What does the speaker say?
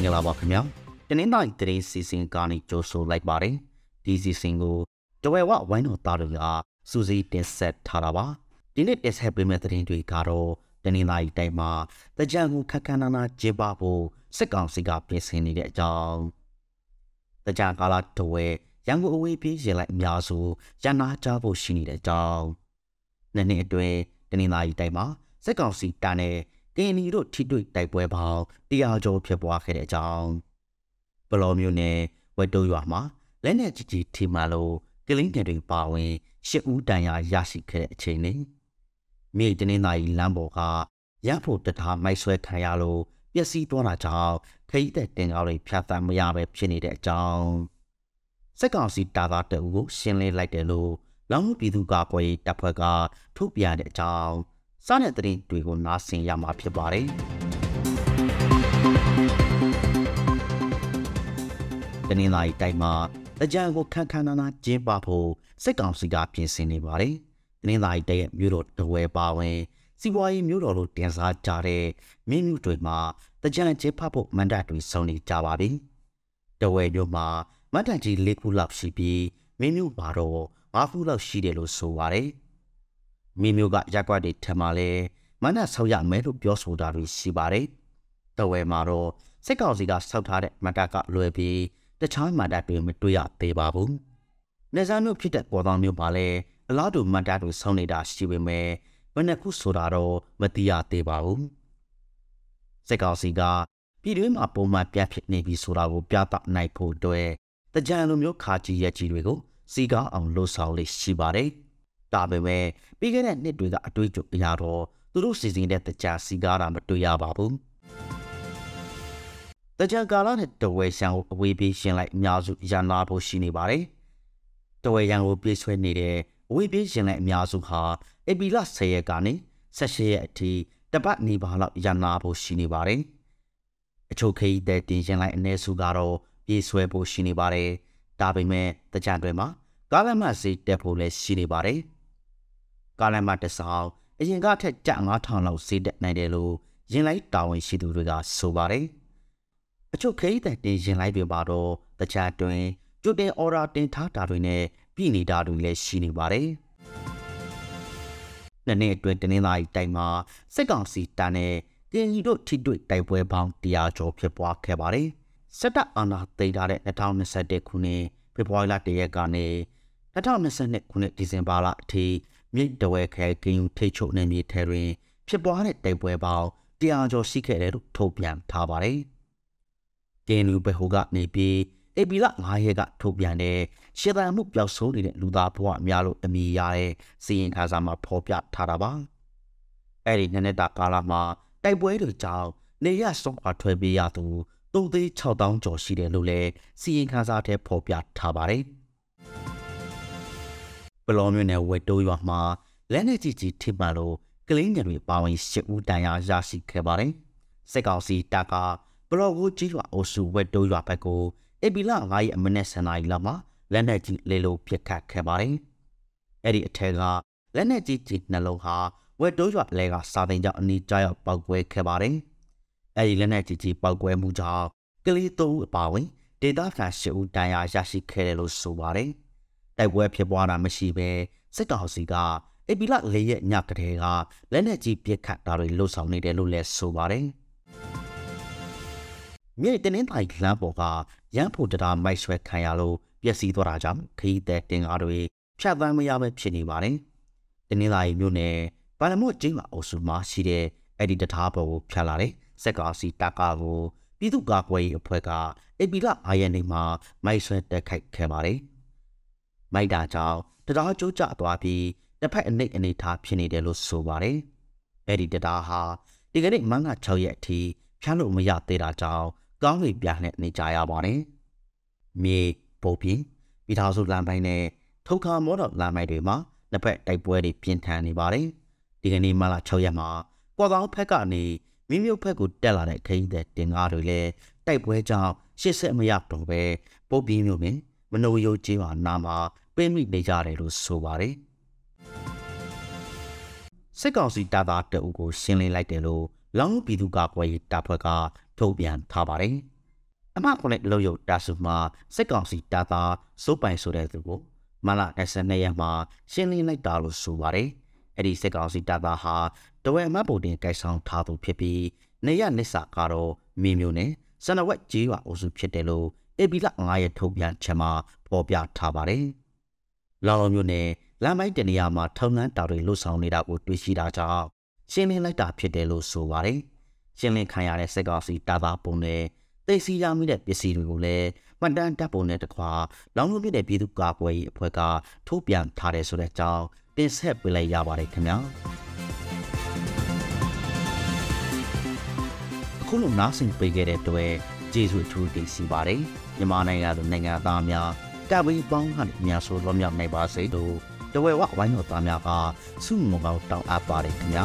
္ဂလာပါခင်ဗျာတနင်္လာရီတရင်စီစဉ်ကနေကြိုဆိုလိုက်ပါတယ်ဒီစီစဉ်ကိုတဝဲဝဝိုင်းတော်သားတွေကစူးစီးတင်ဆက်ထားတာပါဒီနေ့တင်ဆက်ပေးမယ့်သတင်းတွေကတော့တနင်္လာရီတိုင်းမှာတကြံကိုခက်ခန်းနာနာကျင်းပဖို့စစ်ကောင်စီကပြင်ဆင်နေတဲ့အကြောင်းတကြံကာလတဝဲရန်ကုန်အဝေးပြေးရင်လိုက်အများစုရန်နာကြဖို့ရှိနေတဲ့အကြောင်းနှစ်နှစ်အတွင်းတနင်္လာရီတိုင်းမှာစစ်ကောင်စီတန်းတဲ့ ကင်းနီတို့ထိတွေ့တိုက်ပွဲပေါင်းတရားကျော်ဖြစ်ပွားခဲ့တဲ့အကြောင်းဘလော်မျိုးနဲ့ဝက်တိုးရွာမှာလက်နဲ့ကြီးကြီးထိမှလို့ကလင်းငယ်တွေပါဝင်ရှစ်ဦးတန်ရာရရှိခဲ့တဲ့အချိန်နဲ့မြေတနင်္လာရီလမ်းပေါ်ကရဖို့တထားမိုက်ဆွဲခံရလို့ပျက်စီးသွားတာကြောင့်ခရီးသက်တင်ကားတွေဖြတ်သန်းမရပဲဖြစ်နေတဲ့အကြောင်းစက်ကောင်စီတာသားတအူကိုရှင်းလင်းလိုက်တယ်လို့လောင်မှုပြည်သူ့ကာကွယ်တပ်ဖွဲ့ကထုတ်ပြန်တဲ့အကြောင်း စားတဲ့သတင်းတွေကိုနားဆင်ရမှာဖြစ်ပါတယ်။တနင်္လာရီတိုင်းမှာအကြံကိုခန်းခန်းနာနာကျင်းပဖို့စစ်ကောင်စီကပြင်ဆင်နေပါတယ်။တနင်္လာရီတရဲ့မြို့တော်တဝဲပါဝင်စီးပွားရေးမြို့တော်လို့တင်စားကြတဲ့မြင်းမြို့တွေမှာတကြံကျင်းပဖို့မန္တတွေစုံနေကြပါပြီ။တဝဲမြို့မှာမန္တကြီး၄ခုလောက်ရှိပြီးမြင်းမြို့မှာတော့၅ခုလောက်ရှိတယ်လို့ဆိုပါတယ်။ မိမျိုးကရက်ကွက်တွေထက်မှလဲမနက်ဆောက်ရမယ်လို့ပြောဆိုတာတွေရှိပါတယ်။တဝဲမှာတော့စစ်ကောင်စီကဆောက်ထားတဲ့မတကလွယ်ပြီးတခြားမတတွေမတွေ့ရသေးပါဘူး။နေစားမျိုးဖြစ်တဲ့ပေါ်တော်မျိုးမှာလဲအလားတူမတတွေဆောင်းနေတာရှိပေမဲ့ဘယ်နှခုဆိုတာတော့မသိရသေးပါဘူး။စစ်ကောင်စီကပြည်တွင်းမှာပုံမှန်ပြတ်ဖြစ်နေပြီဆိုတာကိုပြသနိုင်ဖို့အတွက်တကြံလိုမျိုးခါကြီးရက်ကြီးတွေကိုစီကားအောင်လှုပ်ဆောင်လေးရှိပါတယ်။ ဒါပေမဲ့ပြီးခဲ့တဲ့နှစ်တွေကအတွေ့အကြုံအရာတော့သူတို့စီစဉ်တဲ့တကြစီကားတာမတွေ့ရပါဘူး။တကြကာလနဲ့တဝဲရှံကိုအဝေးပြေးရှင်းလိုက်အများစုရန်လာဖို့ရှိနေပါတယ်။တဝဲရန်ကိုပြေးဆွဲနေတဲ့အဝေးပြေးရှင်းလိုက်အများစုဟာအပီလ10ရက်ကနေ18ရက်အထိတပတ်နေပါလောက်ရန်လာဖို့ရှိနေပါတယ်။အချို့ခရီးတဲ့တင်ရှင်းလိုက်အ ਨੇ စုကတော့ပြေးဆွဲဖို့ရှိနေပါတယ်။ဒါပေမဲ့တကြံတွေမှာကားလမ်းမစီတက်ဖို့လည်းရှိနေပါတယ်။ ကားလမ်းမတစ်ဆောင်အရင်ကထက်ကြ9000လောက်ဈေးတက်နိုင်တယ်လို့ရင်လိုက်တာဝန်ရှိသူတွေကဆိုပါတယ်။အချို့ခရီးသည်တင်ရင်လိုက်တွေပါတော့တခြားတွင်ကြိုတင်အော်ဒါတင်ထားတာတွေနဲ့ပြည်နေတာတွေလည်းရှိနေပါတယ်။နှစ်နှစ်အတွင်းတနင်္လာရီတိုင်းမှာစစ်ကောင်စီတန်းနဲ့တင်ကြီးတို့ထိတွေ့တိုက်ပွဲပေါင်းတရားကျော်ဖြစ်ပွားခဲ့ပါတယ်။စစ်တပ်အာဏာသိမ်းထားတဲ့2021ခုနှစ်ဖေဖော်ဝါရီလ1ရက်ကနေ2022ခုနှစ်ဒီဇင်ဘာလအထိ မြိတ်တဝဲခဲကင်းယူထိတ်ချုပ်နေမြေထဲတွင် ဖြစ်ပွားတဲ့တိုက်ပွဲပေါင်းတရားကျော်ရှိခဲ့တယ်လို့ထုတ်ပြန်ထားပါတယ်။ကင်းလူဘဟိုကနေပြီးအေပီလ9ရက်ကထုတ်ပြန်တဲ့ရှေ့တန်မှုပျောက်ဆုံးနေတဲ့လူသားဘဝအများလို့အမည်ရတဲ့စီရင်ခါစာမှာဖော်ပြထားတာပါ။အဲ့ဒီနှစ်နှစ်တာကာလမှာတိုက်ပွဲတွေကြောင့်နေရဆုံးအထွဲပေးရသူတုံးသေး6000ကျော်ရှိတယ်လို့လည်းစီရင်ခါစာထဲဖော်ပြထားပါတယ်။ ပလောမျိုးနယ်ဝက်တိုးရွာမှာလက်နေကြီးကြီးထိမှန်လို့ကလင်းငယ်တွေပါဝင်ရှစ်ဦးတန်ရာရရှိခဲ့ပါတယ်။စစ်ကောင်စီတပ်ကပလောကိုကြီးရွာအိုစုဝက်တိုးရွာဘက်ကိုအေပီလာ9ရက်အမိနစ်ဆန်နာရီလောက်မှာလက်နေကြီးလေလိုပစ်ခတ်ခဲ့ပါတယ်။အဲ့ဒီအထက်ကလက်နေကြီးကြီးနှလုံးဟာဝက်တိုးရွာလဲကစာတင်ကြောင့်အနီးကျရောက်ပောက်ကွဲခဲ့ပါတယ်။အဲ့ဒီလက်နေကြီးကြီးပောက်ကွဲမှုကြောင့်ကလေးသုံးဦးအပါဝင်ဒေတာဖန်ရှစ်ဦးတန်ရာရရှိခဲ့တယ်လို့ဆိုပါတယ်။ တိုက်ပွဲဖြစ်ပွားတာမရှိဘဲစစ်ကောင်စီကအေပီလ၄ရက်ညကတည်းကလက်နက်ကြီးပစ်ခတ်တာတွေလှုပ်ဆောင်နေတယ်လို့လည်းဆိုပါတယ်။မြေတင်းင်းတိုင်လမ်းပေါ်ကရန်ဖို့တရားမိုက်ဆွဲခံရလို့ပျက်စီးသွားတာကြောင့်ခရီးသည်တင်ကားတွေဖြတ်သန်းမရပဲဖြစ်နေပါတယ်။တင်းင်းတိုင်မြို့နယ်ပါလမို့ကျင်းမှာအုပ်စုမှာရှိတဲ့အဲ့ဒီတရားပေါ်ကိုဖြတ်လာတဲ့စက်ကောင်စီတပ်ကားကိုပြည်သူ့ကာကွယ်ရေးအဖွဲ့ကအေပီလ9ရက်နေ့မှာမိုက်ဆွဲတက်ခိုက်ခဲ့ပါတယ်။ မိုက်တာကြောင့်တရားကျိုးကျသွားပြီးတစ်ဖက်အနိတ်အနေထားဖြစ်နေတယ်လို့ဆိုပါတယ်။အဲ့ဒီတရားဟာဒီကနေ့မန်းက6ရက်အထိဖြန်းလို့မရသေးတာကြောင့်ကောင်းကင်ပြနဲ့နေကြရပါတယ်။မြေပုံပြင်မိသားစုလမ်းပိုင်းနဲ့ထုတ်ခါမောတော်လမ်းပိုင်းတွေမှာနှစ်ဖက်တိုက်ပွဲတွေပြင်းထန်နေပါတယ်။ဒီကနေ့မန်းက6ရက်မှာပေါ်ကောင်းဖက်ကနေမိမြို့ဖက်ကိုတက်လာတဲ့ခရီးသည်တင်ကားတွေလည်းတိုက်ပွဲကြောင့်ရှစ်ဆက်မရတော့ပဲပုတ်ပြင်းမြို့ပင်မနိုယိုကျေးပါနာမှာ ပိမိနေကြတယ်လို့ဆိုပါတယ်စစ်ကောင်စီတပ်သားတအုပ်ကိုရှင်းလင်းလိုက်တယ်လို့လောင်းပြည်သူ့ကာကွယ်ရေးတပ်ဖွဲ့ကထုတ်ပြန်ထားပါတယ်အမခုနဲ့လုံယုတ်တာစုမှာစစ်ကောင်စီတာတာစိုးပိုင်ဆိုတဲ့သူကိုမလ22ရက်မှာရှင်းလင်းလိုက်တာလို့ဆိုပါတယ်အဲ့ဒီစစ်ကောင်စီတာတာဟာတဝဲအမတ်ဗိုလ်တင်ကိုက်ဆောင်ထားသူဖြစ်ပြီးနေရနစ်စာကတော့မင်းမျိုးနဲ့စနဝက်ကြီးရွာအုပ်စုဖြစ်တယ်လို့အေပီလ9ရက်ထုတ်ပြန်ချက်မှာဖော်ပြထားပါတယ်။ လောင်လုံးမျိုးနဲ့လမ်းမိုက်တနေရာမှာထုံလန်းတာတွေလှုပ်ဆောင်နေတာကိုတွေ့ရှိတာကြောင့်ရှင်းလင်းလိုက်တာဖြစ်တယ်လို့ဆိုပါတယ်။ရှင်းလင်းခံရတဲ့စစ်ကောင်စီတာတာပုံနဲ့သိစီရမိတဲ့ပစ္စည်းတွေကိုလည်းမှတ်တမ်းတပ်ပုံနဲ့တကွာလောင်လုံးမျိုးတဲ့ပြည်သူ့ကာကွယ်ရေးအဖွဲ့ကထုတ်ပြန်ထားတယ်ဆိုတဲ့အကြောင်းတင်ဆက်ပေးလိုက်ရပါတယ်ခင်ဗျာအခုလိုနားဆင်ပေးခဲ့တဲ့အတွက်ကျေးဇူးထူးတင်စီပါတယ်မြန်မာနိုင်ငံသူနိုင်ငံသားများ ကပ်ပြီးပေါင်းကနေအများဆိုလွန်မြောက်နိုင်ပါစေလို့တဝဲဝဝိုင်းတော်သားများကဆုမွန်ကောင်းတောင်းအပ်ပါတယ်ခင်ဗျာ